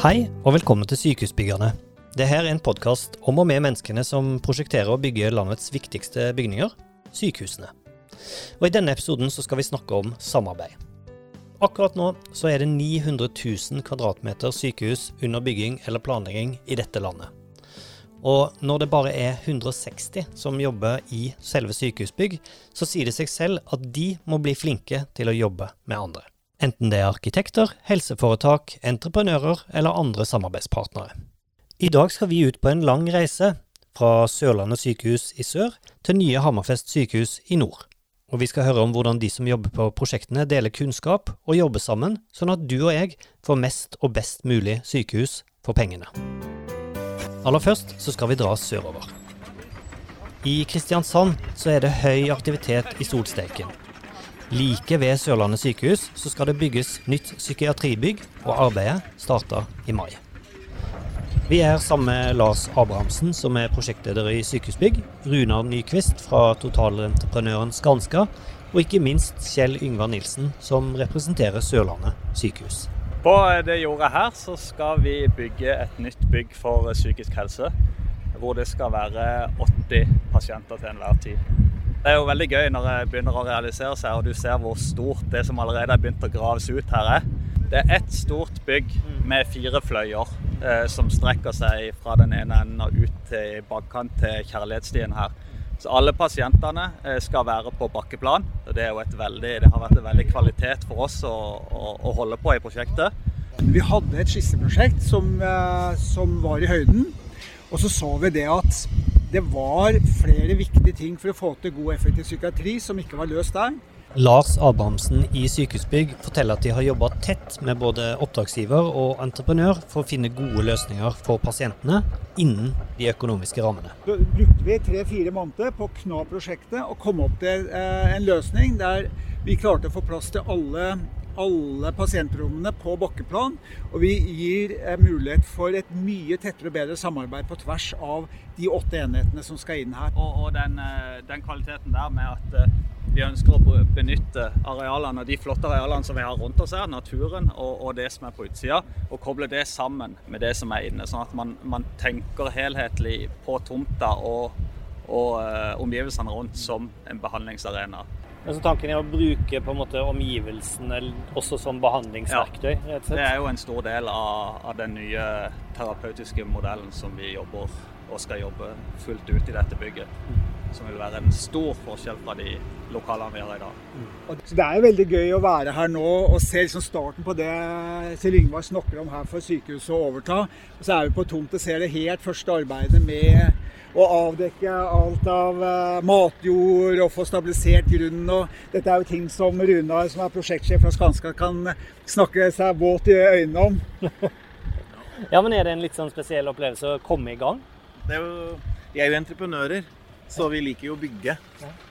Hei, og velkommen til Sykehusbyggerne. Dette er en podkast om og med menneskene som prosjekterer og bygger landets viktigste bygninger, sykehusene. Og I denne episoden så skal vi snakke om samarbeid. Akkurat nå så er det 900 000 kvadratmeter sykehus under bygging eller planlegging i dette landet. Og når det bare er 160 som jobber i selve sykehusbygg, så sier det seg selv at de må bli flinke til å jobbe med andre. Enten det er arkitekter, helseforetak, entreprenører eller andre samarbeidspartnere. I dag skal vi ut på en lang reise, fra Sørlandet sykehus i sør til nye Hammerfest sykehus i nord. Og vi skal høre om hvordan de som jobber på prosjektene deler kunnskap og jobber sammen, sånn at du og jeg får mest og best mulig sykehus for pengene. Aller først så skal vi dra sørover. I Kristiansand så er det høy aktivitet i solsteken. Like ved Sørlandet sykehus så skal det bygges nytt psykiatribygg, og arbeidet starter i mai. Vi er sammen med Lars Abrahamsen, som er prosjektleder i Sykehusbygg, Runar Nyquist fra totalentreprenøren Skanska, og ikke minst Kjell Yngvar Nilsen, som representerer Sørlandet sykehus. På det jordet her så skal vi bygge et nytt bygg for psykisk helse. Hvor det skal være 80 pasienter til enhver tid. Det er jo veldig gøy når det begynner å realisere seg, og du ser hvor stort det som allerede er begynt å graves ut her er. Det er ett stort bygg med fire fløyer eh, som strekker seg fra den ene enden og ut til bakkant til kjærlighetsstien her. Så alle pasientene eh, skal være på bakkeplan. og det, veldig, det, har vært en veldig kvalitet for oss å, å, å holde på i prosjektet. Vi hadde et skisseprosjekt som, eh, som var i høyden. Og så så vi det at det var flere viktige ting for å få til god effektiv psykiatri som ikke var løst der. Lars Abrahamsen i Sykehusbygg forteller at de har jobba tett med både oppdragsgiver og entreprenør for å finne gode løsninger for pasientene innen de økonomiske rammene. Så brukte vi tre-fire måneder på å kna prosjektet og komme opp til eh, en løsning der vi klarte å få plass til alle alle pasientrommene på bakkeplan. Og vi gir eh, mulighet for et mye tettere og bedre samarbeid på tvers av de åtte enhetene som skal inn her. Og, og den, eh, den, kvaliteten der med at eh, vi ønsker å benytte arealene, de flotte arealene som vi har rundt oss her, naturen og, og, det som er på utsida, og koble det sammen med det som er inne. Sånn at man, man tenker helhetlig på tomta og, og omgivelsene rundt som en behandlingsarena. Så tanken er å bruke på en måte omgivelsene også som behandlingsverktøy? Ja, det er jo en stor del av, av den nye terapeutiske modellen som vi jobber og skal jobbe fullt ut i dette bygget. Som vil være en stor forskjell fra de lokalene vi har i dag. Mm. Så Det er jo veldig gøy å være her nå og se liksom starten på det Kjell Yngvar snakker om her for sykehuset å overta. Og så er vi på tomt og ser det helt første arbeidet med å avdekke alt av uh, matjord og få stabilisert grunnen. Og dette er jo ting som Runar, som er prosjektsjef fra Skanska, kan snakke seg våt i øynene om. ja, men Er det en litt sånn spesiell opplevelse å komme i gang? Det er jo, vi er jo entreprenører. Så vi liker jo å bygge.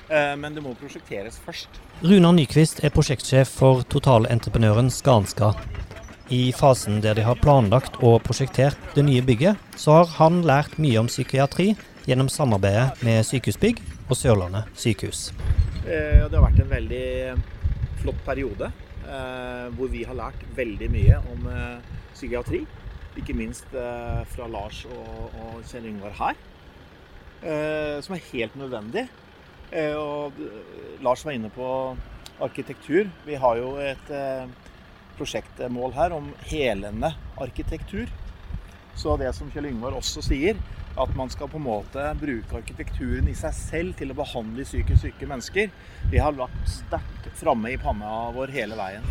Eh, men det må prosjekteres først. Runar Nyquist er prosjektsjef for totalentreprenøren Skanska. I fasen der de har planlagt og prosjektert det nye bygget, så har han lært mye om psykiatri gjennom samarbeidet med Sykehusbygg og Sørlandet sykehus. Eh, det har vært en veldig flott periode eh, hvor vi har lært veldig mye om psykiatri. Ikke minst fra Lars og Kjell Yngvar her. Eh, som er helt nødvendig. Eh, og Lars var inne på arkitektur. Vi har jo et eh, prosjektmål her om helende arkitektur. Så det som Kjell Yngvar også sier, at man skal på en måte bruke arkitekturen i seg selv til å behandle psykisk syke mennesker, det har lagt sterkt framme i panna vår hele veien.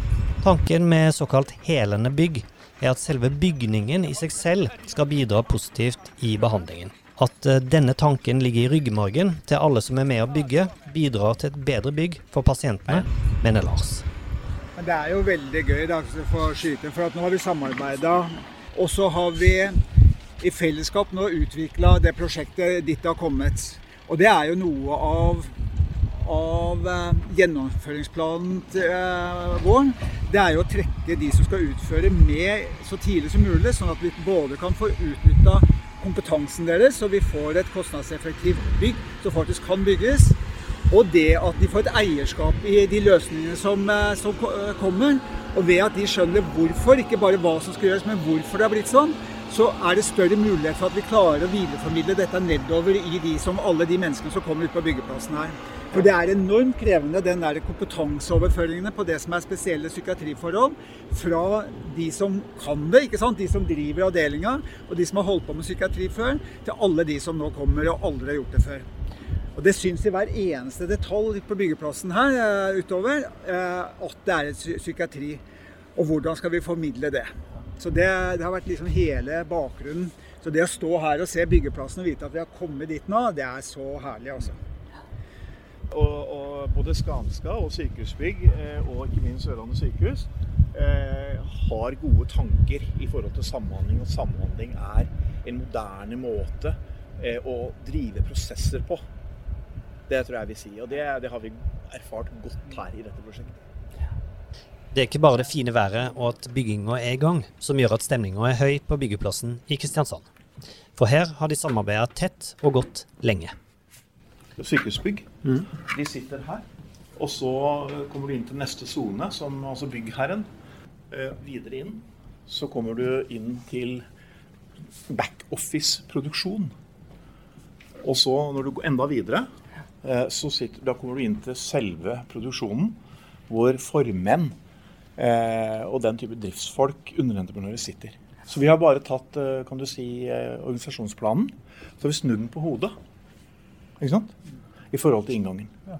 Tanken med såkalt helende bygg er at selve bygningen i seg selv skal bidra positivt i behandlingen. At eh, denne tanken ligger i ryggmargen til alle som er med å bygge, bidrar til et bedre bygg for pasientene, mener Lars. Men det er jo veldig gøy da, for skyte, for nå har vi samarbeida. Og så har vi i fellesskap nå utvikla det prosjektet ditt har kommet. Og det er jo noe av, av uh, gjennomføringsplanen til, eh, vår. Det er jo å trekke de som skal utføre med så tidlig som mulig, sånn at vi både kan få utnytta kompetansen deres, så vi får et kostnadseffektivt bygg som faktisk kan bygges. Og det at de får et eierskap i de løsningene som, eh, som kommer. Og ved at de skjønner hvorfor, ikke bare hva som skal gjøres, men hvorfor det har blitt sånn, så er det større mulighet for at vi klarer å videreformidle dette nedover i de som, alle de menneskene som kommer ut på byggeplassen her. For det er enormt krevende, den der kompetanseoverføringene på det som er spesielle psykiatriforhold, fra de som kan det, ikke sant? de som driver avdelinga, og de som har holdt på med psykiatri før, til alle de som nå kommer og aldri har gjort det før. Og Det syns i hver eneste detalj på byggeplassen her uh, utover uh, at det er et psykiatri. Og hvordan skal vi formidle det? Så det, det, har vært liksom hele bakgrunnen. Så det å stå her og se byggeplassen og vite at vi har kommet dit nå, det er så herlig, altså. Og, og både Skanska og Sykehusbygg, eh, og ikke minst Sørlandet sykehus, eh, har gode tanker i forhold til samhandling. Og samhandling er en moderne måte eh, å drive prosesser på. Det tror jeg vi sier. Og det, det har vi erfart godt her i dette prosjektet. Det er ikke bare det fine været og at bygginga er i gang som gjør at stemninga er høy på byggeplassen i Kristiansand. For her har de samarbeida tett og godt lenge. Sykehusbygg. Mm. De sitter her. Og så kommer du inn til neste sone, som altså byggherren. Eh, videre inn så kommer du inn til backoffice-produksjon. Og så, når du går enda videre, Eh, så sitter, da kommer du inn til selve produksjonen, hvor formenn eh, og den type driftsfolk, underentreprenører, sitter. Så vi har bare tatt eh, kan du si, organisasjonsplanen så har vi snudd den på hodet. Ikke sant? I forhold til inngangen. Ja.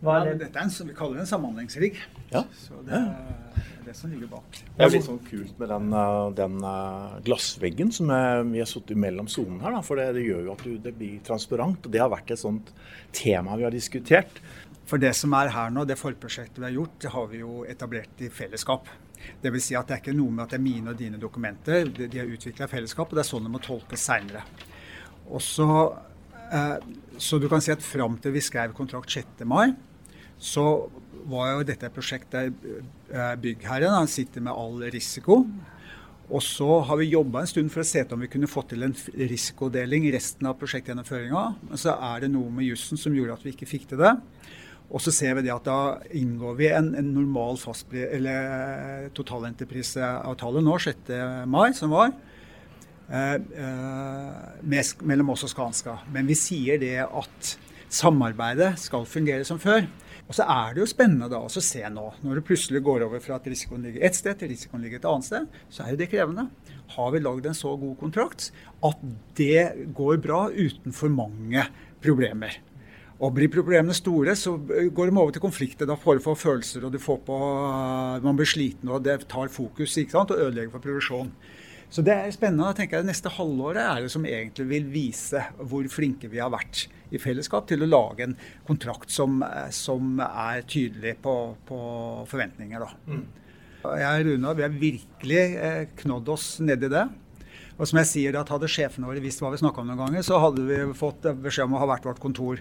Ja, dette er en, vi kaller det en samhandlingsrigg. Ja. Så det er det som ligger bak. Det er litt sånn kult med den, den glassveggen som er, vi har sittet mellom sonen her. Da, for det, det, gjør jo at du, det blir transparent. og Det har vært et sånt tema vi har diskutert. For det som er her nå, det forprosjektet vi har gjort, det har vi jo etablert i fellesskap. Det vil si at det er ikke noe med at det er mine og dine dokumenter. De har utvikla i fellesskap, og det er sånn det må tolkes seinere. Så, eh, så du kan si at fram til vi skrev kontrakt 6. mai, så var jo dette et prosjekt der eh, byggherren sitter med all risiko. Og så har vi jobba en stund for å se om vi kunne få til en risikodeling i resten av prosjektgjennomføringa. Men så er det noe med jussen som gjorde at vi ikke fikk til det. Og så ser vi det at da inngår vi en, en normal totalentrepriseavtale nå 6. mai, som var, eh, eh, mellom oss og Skanska. Men vi sier det at samarbeidet skal fungere som før. Og så er det jo spennende da å se nå, når du plutselig går over fra at risikoen ligger ett sted til risikoen ligger et annet sted, så er jo det krevende. Har vi lagd en så god kontrakt at det går bra uten for mange problemer? Og Blir problemene store, så går de over til konflikter. Da får du få følelser, og du får på, man blir sliten, og det tar fokus ikke sant, og ødelegger for produksjon. Så det er spennende. Da tenker jeg Det neste halvåret er det som egentlig vil vise hvor flinke vi har vært i fellesskap til å lage en kontrakt som, som er tydelig på, på forventninger. Da. Mm. Jeg og Runa vi har virkelig eh, knådd oss ned i det. Og som jeg sier, at Hadde sjefene våre visst hva vi snakka om noen ganger, så hadde vi fått beskjed om å ha hvert vårt kontor.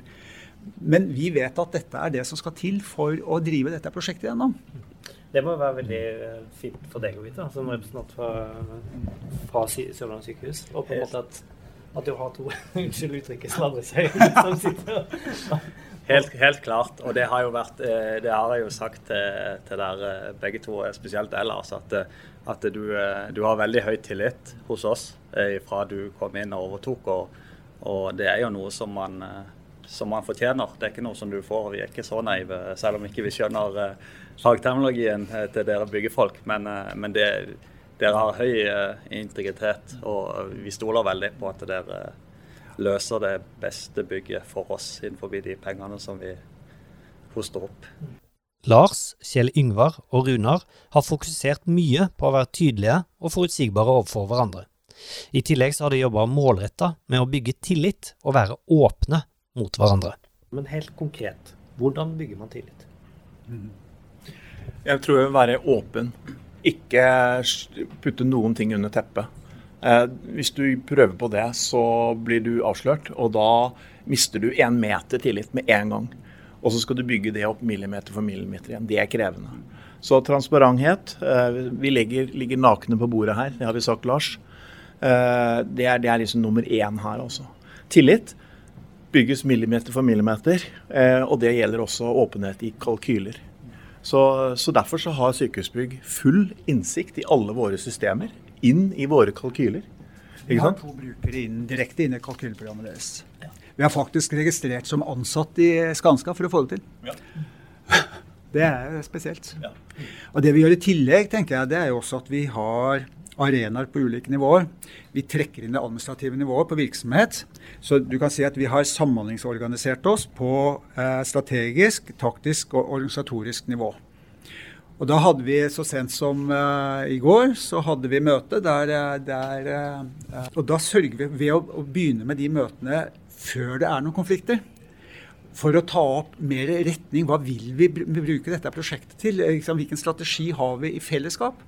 Men vi vet at dette er det som skal til for å drive dette prosjektet gjennom. Det må være veldig eh, fint for deg å vite, som representant fra, fra Sørlandet sykehus. Og på en måte at, at du har to unnskyld uttrykket sladre seg som sitter Helt, helt, klart. Og det har, jo vært, eh, det har jeg jo sagt til, til dere begge to, spesielt ellers, at, at du, du, har veldig høy tillit hos oss fra du kom inn og overtok. Og, og det er jo noe som man, som man fortjener. Det er ikke noe som du får. Vi er ikke så naive, selv om ikke vi skjønner fagterminologien eh, til dere byggefolk, men, eh, men det, dere har høy eh, integritet, og vi stoler veldig på at dere løser det beste bygget for oss innenfor de pengene som vi hoster opp. Lars, Kjell Yngvar og Runar har fokusert mye på å være tydelige og forutsigbare overfor hverandre. I tillegg så har de jobba målretta med å bygge tillit og være åpne mot hverandre. Men helt konkret, hvordan bygger man tillit? Jeg tror jeg vil være åpen. Ikke putte noen ting under teppet. Eh, hvis du prøver på det, så blir du avslørt, og da mister du én meter tillit med en gang. Og så skal du bygge det opp millimeter for millimeter igjen. Det er krevende. Så transparenthet. Eh, vi ligger, ligger nakne på bordet her, det har vi sagt, Lars. Eh, det er, det er liksom nummer én her, altså. Tillit. Bygges millimeter for millimeter, eh, og det gjelder også åpenhet i kalkyler. Så, så, Derfor så har Sykehusbygg full innsikt i alle våre systemer, inn i våre kalkyler. Vi har to brukere inn, direkte inn i kalkylprogrammet deres. Vi har faktisk registrert som ansatt i Skanska for å få det til. Ja. Det er spesielt. Ja. Og Det vi gjør i tillegg, tenker jeg, det er jo også at vi har arenaer på ulike nivåer. Vi trekker inn det administrative nivået på virksomhet. Så du kan si at vi har samhandlingsorganisert oss på eh, strategisk, taktisk og organisatorisk nivå. Og da hadde vi så sent som uh, i går, så hadde vi møte der, eh, der uh, Og da sørger vi ved å, å, begynne med de møtene før det er noen konflikter. For å ta opp mer retning. Hva vil vi bruke dette prosjektet til? Hvilken strategi har vi i fellesskap?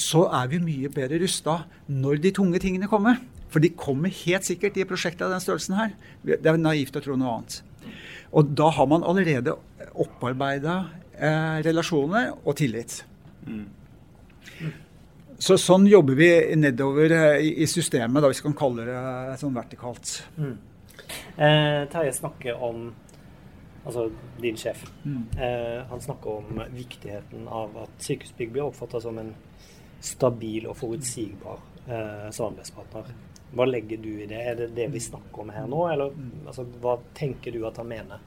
Så er vi mye bedre rusta når de tunge tingene kommer. For de kommer helt sikkert i prosjektet av den størrelsen her. Det er naivt å tro noe annet. Og da har man allerede opparbeida eh, relasjoner og tillit. Mm. Så sånn jobber vi nedover eh, i, i systemet, da, hvis vi kan kalle det sånn vertikalt. Mm. Eh, Terje snakker om altså din sjef. Mm. Eh, han snakker om viktigheten av at sykehusbygg blir oppfatta som en stabil og forutsigbar eh, samarbeidspartner. Hva legger du i det? Er det det vi snakker om her nå, eller altså, hva tenker du at han mener?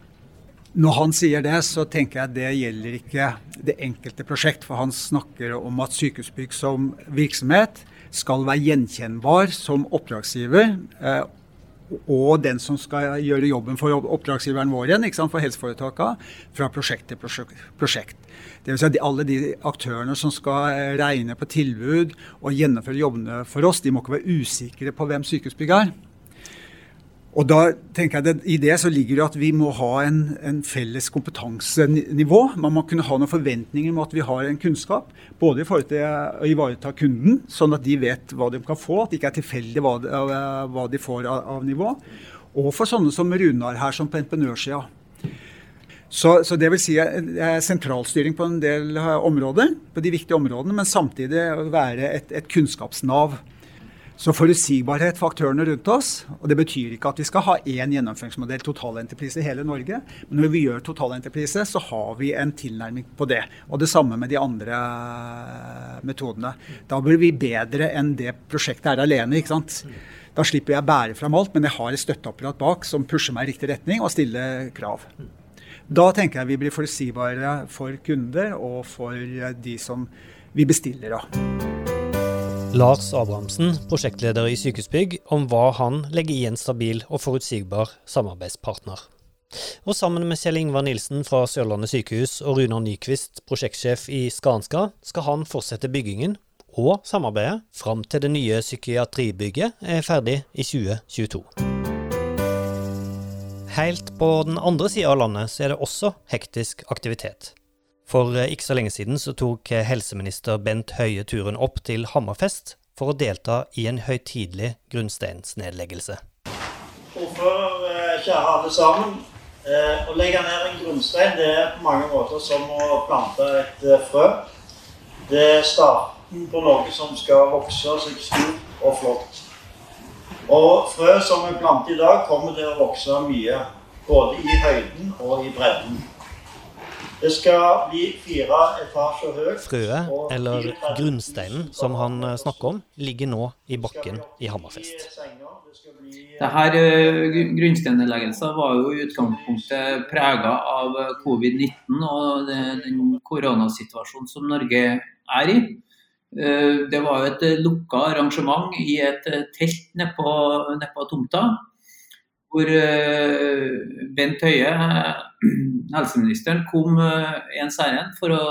Når han sier det, så tenker jeg det gjelder ikke det enkelte prosjekt. For han snakker om at Sykehusbygg som virksomhet skal være gjenkjennbar som oppdragsgiver. Eh, og den som skal gjøre jobben for oppdragsgiveren vår igjen, for helseforetakene, fra prosjekt til prosjekt. Vil si at alle de aktørene som skal eh, regne på tilbud og gjennomføre jobbene for oss, de må ikke være usikre på hvem Sykehusbygg er. Og da tenker jeg det, I det så ligger det at vi må ha en, en, felles kompetansenivå. Man må kunne ha noen forventninger om at vi har en kunnskap. Både i forhold til å ivareta kunden, sånn at de vet hva de kan få. At det ikke er tilfeldig hva, hva, de får av, av, nivå. Og for sånne som Runar her, som på entreprenørsida. Så, så, det vil si eh, sentralstyring på en del eh, områder, på de viktige områdene, men samtidig være et, et kunnskapsnav. Så forutsigbarhet for aktørene rundt oss. Og det betyr ikke at vi skal ha én gjennomføringsmodell, totalentreprise, i hele Norge. Men når vi gjør totalentreprise, så har vi en tilnærming på det. Og det samme med de andre eh, metodene. Da blir vi bedre enn det prosjektet er alene. ikke sant? Da slipper jeg bære fram alt, men jeg har et støtteapparat bak som pusher meg i riktig retning og stiller krav. Da tenker jeg vi blir forutsigbare for kunder og for de som vi bestiller av. Lars Abrahamsen, prosjektleder i Sykehusbygg, om hva han legger i en stabil og forutsigbar samarbeidspartner. Og sammen med Kjell Ingvar Nilsen fra Sørlandet sykehus og Runar Nyquist, prosjektsjef i Skanska, skal han fortsette byggingen og samarbeidet fram til det nye psykiatribygget er ferdig i 2022. Helt på den andre sida av landet så er det også hektisk aktivitet. For eh, ikke så lenge siden så tok eh, helseminister Bent Høie turen opp til Hammerfest for å delta i en høytidelig grunnsteinsnedleggelse. Ordfører, eh, kjære alle sammen. Å legge ned en grunnstein det er på mange måter som å plante et frø. Det er starten på noe som skal vokse seg stort og flott. Og frø som er plantet i dag, kommer til å vokse mye. Både i høyden og i bredden. Det skal bli fire etasjer høyt. Frøet, eller grunnsteinen som han eh, snakker om, ligger nå i bakken i Hammerfest. Dette uh, Grunnsteinnedleggelsen var jo i utgangspunktet prega av covid-19 og den koronasituasjonen som Norge er i. Eh, det var jo et eh, lukka arrangement i et eh, telt nedpå ned tomta. Hvor Bent Høie, helseministeren, kom ens ærend for å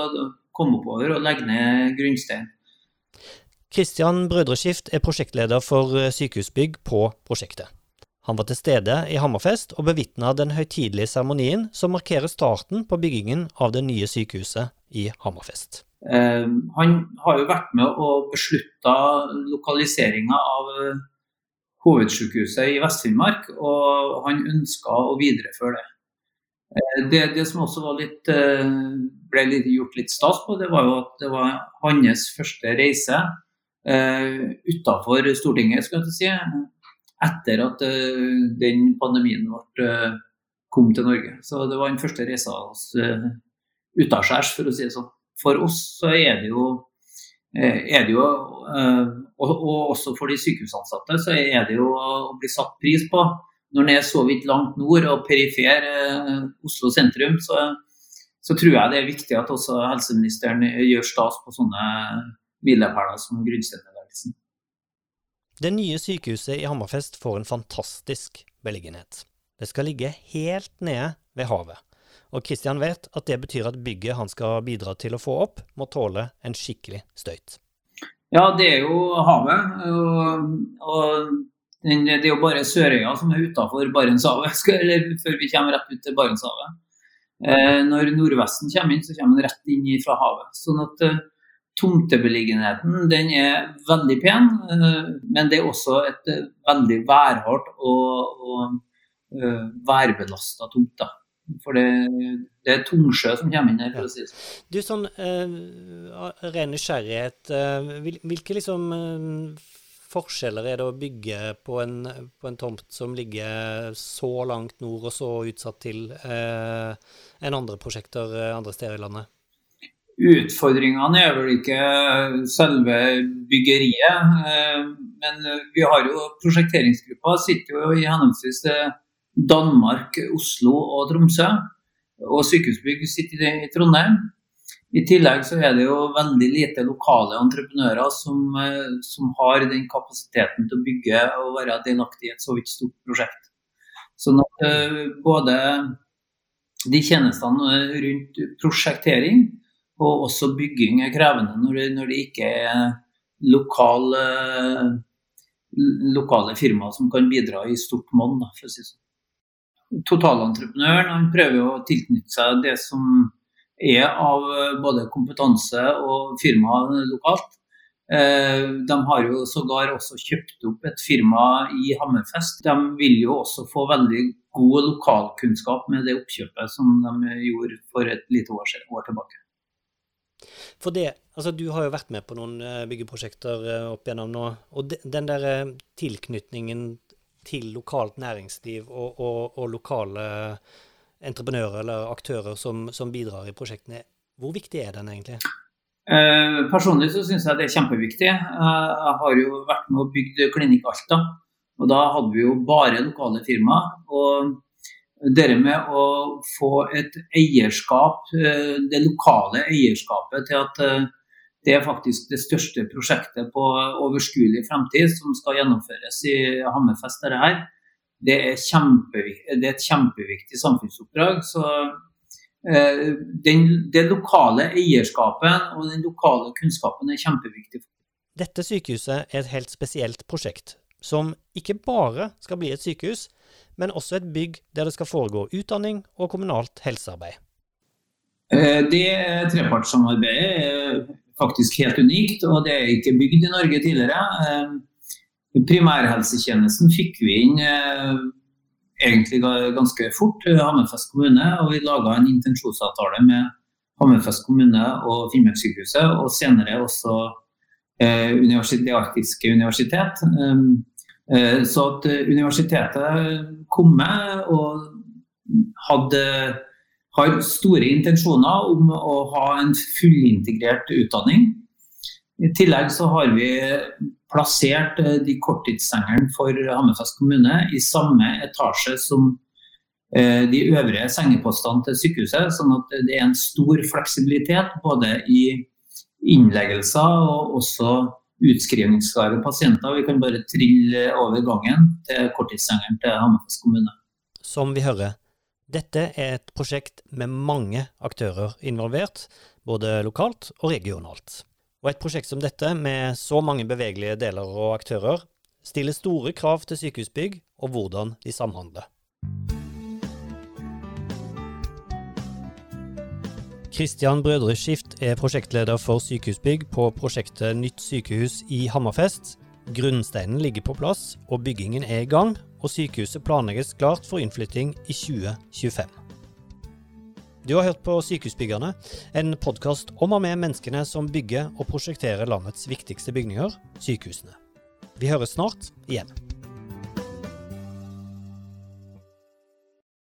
komme oppover og legge ned grunnsteinen. Kristian Brødreskift er prosjektleder for sykehusbygg på prosjektet. Han var til stede i Hammerfest og bevitna den høytidelige seremonien som markerer starten på byggingen av det nye sykehuset i Hammerfest. Eh, han har jo vært med og beslutta lokaliseringa av eh, hovedsykehuset i Vest-Finnmark, og han ønska å videreføre det. Eh, det. det. som også litt, ble litt, gjort litt stas på, det var jo at det var hans første reise uh, utafor Stortinget, skal jeg si. etter at den pandemien ble, kom til Norge. Så det var den første reisa oss utaskjærs, for å si det sånn. For oss så er det jo, er det jo og, og også for de sykehusansatte så er det jo å bli satt pris på. Når en er så vidt langt nord og perifer Oslo sentrum, så så tror jeg det er viktig at også helseministeren gjør stas på sånne milepæler som grunnsteinbevegelsen. Det nye sykehuset i Hammerfest får en fantastisk beliggenhet. Det skal ligge helt nede ved havet. Og Kristian vet at det betyr at bygget han skal bidra til å få opp, må tåle en skikkelig støyt. Ja, det er jo havet. Og, og det er jo bare Sørøya som er utafor Barentshavet, eller før vi kommer rett ut til Barentshavet. Eh, når nordvesten kommer inn, så kommer den rett inn fra havet. Sånn at eh, tomtebeliggenheten den er veldig pen, eh, men det er også et veldig værhardt og, og værbelasta tomt. For det, det, er tungsjø som kommer inn her, for å si det sånn. Du, sånn uh, ren nysgjerrighet. Uh, hvilke liksom uh, forskjeller er det å bygge på en, på en, tomt som ligger så langt nord og så utsatt til uh, enn andre prosjekter andre steder i landet? Utfordringene er vel ikke selve byggeriet. Men vi har jo prosjekteringsgruppa sitter jo i henholdsvis Danmark, Oslo og Tromsø. Og Sykehusbygg sitter i Trondheim. I tillegg så er det jo veldig lite lokale entreprenører som, eh, som har den kapasiteten til å bygge og være delaktig i et så vidt stort prosjekt. Sånn at uh, både de tjenestene rundt prosjektering og også bygging er krevende når det, når det ikke er lokale, lokale firmaer som kan bidra i stort monn. for å si sånn. Totalentreprenøren prøver å tilknytte seg det som er av eh, både kompetanse og firma lokalt. Eh, de har jo sågar også kjøpt opp et firma i Hammerfest. De vil jo også få veldig god lokalkunnskap med det oppkjøpet som de gjorde for et lite år, år tilbake. For det, altså Du har jo vært med på noen eh, byggeprosjekter opp igjennom nå. og Den der tilknytningen til lokalt næringsliv og, og, og lokale entreprenører eller aktører som, som bidrar i prosjektene. Hvor viktig er den egentlig? Eh, personlig så syns jeg det er kjempeviktig. Eh, jeg har jo vært med og bygd Klinikk Alta. Og da hadde vi jo bare lokale firmaer. Og det med å få et eierskap, eh, det lokale eierskapet til at det er faktisk det største prosjektet på overskuelig fremtid som skal gjennomføres i Hammerfest. Dette her det er, det er et kjempeviktig samfunnsoppdrag. Så eh, den, det lokale eierskapet og den lokale kunnskapen er kjempeviktig. Dette sykehuset er et helt spesielt prosjekt, som ikke bare skal bli et sykehus, men også et bygg der det skal foregå utdanning og kommunalt helsearbeid. Eh, det trepartssamarbeidet er faktisk helt unikt, og det er ikke bygd i Norge tidligere. Eh, Primærhelsetjenesten fikk vi inn eh, egentlig ganske fort, eh, Hammerfest kommune. Og vi laga en intensjonsavtale med Hammerfest kommune og Finnmarkssykehuset, og senere også det arktiske universitet. Så at universitetet kom med og hadde har store intensjoner om å ha en fullintegrert utdanning. I tillegg så har vi plassert eh, de korttidssengene for Hammerfest kommune i samme etasje som eh, de øvrige sengepostene til sykehuset. Sånn at det er en stor fleksibilitet både i innleggelser og også utskrivningsklare pasienter. Vi kan bare trille over gangen til korttidssengeren til Hammerfest kommune. Som vi hører, dette er et prosjekt med mange aktører involvert, både lokalt og regionalt. Og et prosjekt som dette, med så mange bevegelige deler og aktører, stiller store krav til sykehusbygg og hvordan de samhandler. Kristian Brødreskift er prosjektleder for sykehusbygg på prosjektet Nytt sykehus i Hammerfest. Grunnsteinen ligger på plass, og byggingen er i gang, og sykehuset planlegges klart for innflytting i 2025. Du har hørt på Sykehusbyggerne, en podkast om og med menneskene som bygger og prosjekterer landets viktigste bygninger, sykehusene. Vi høres snart igjen.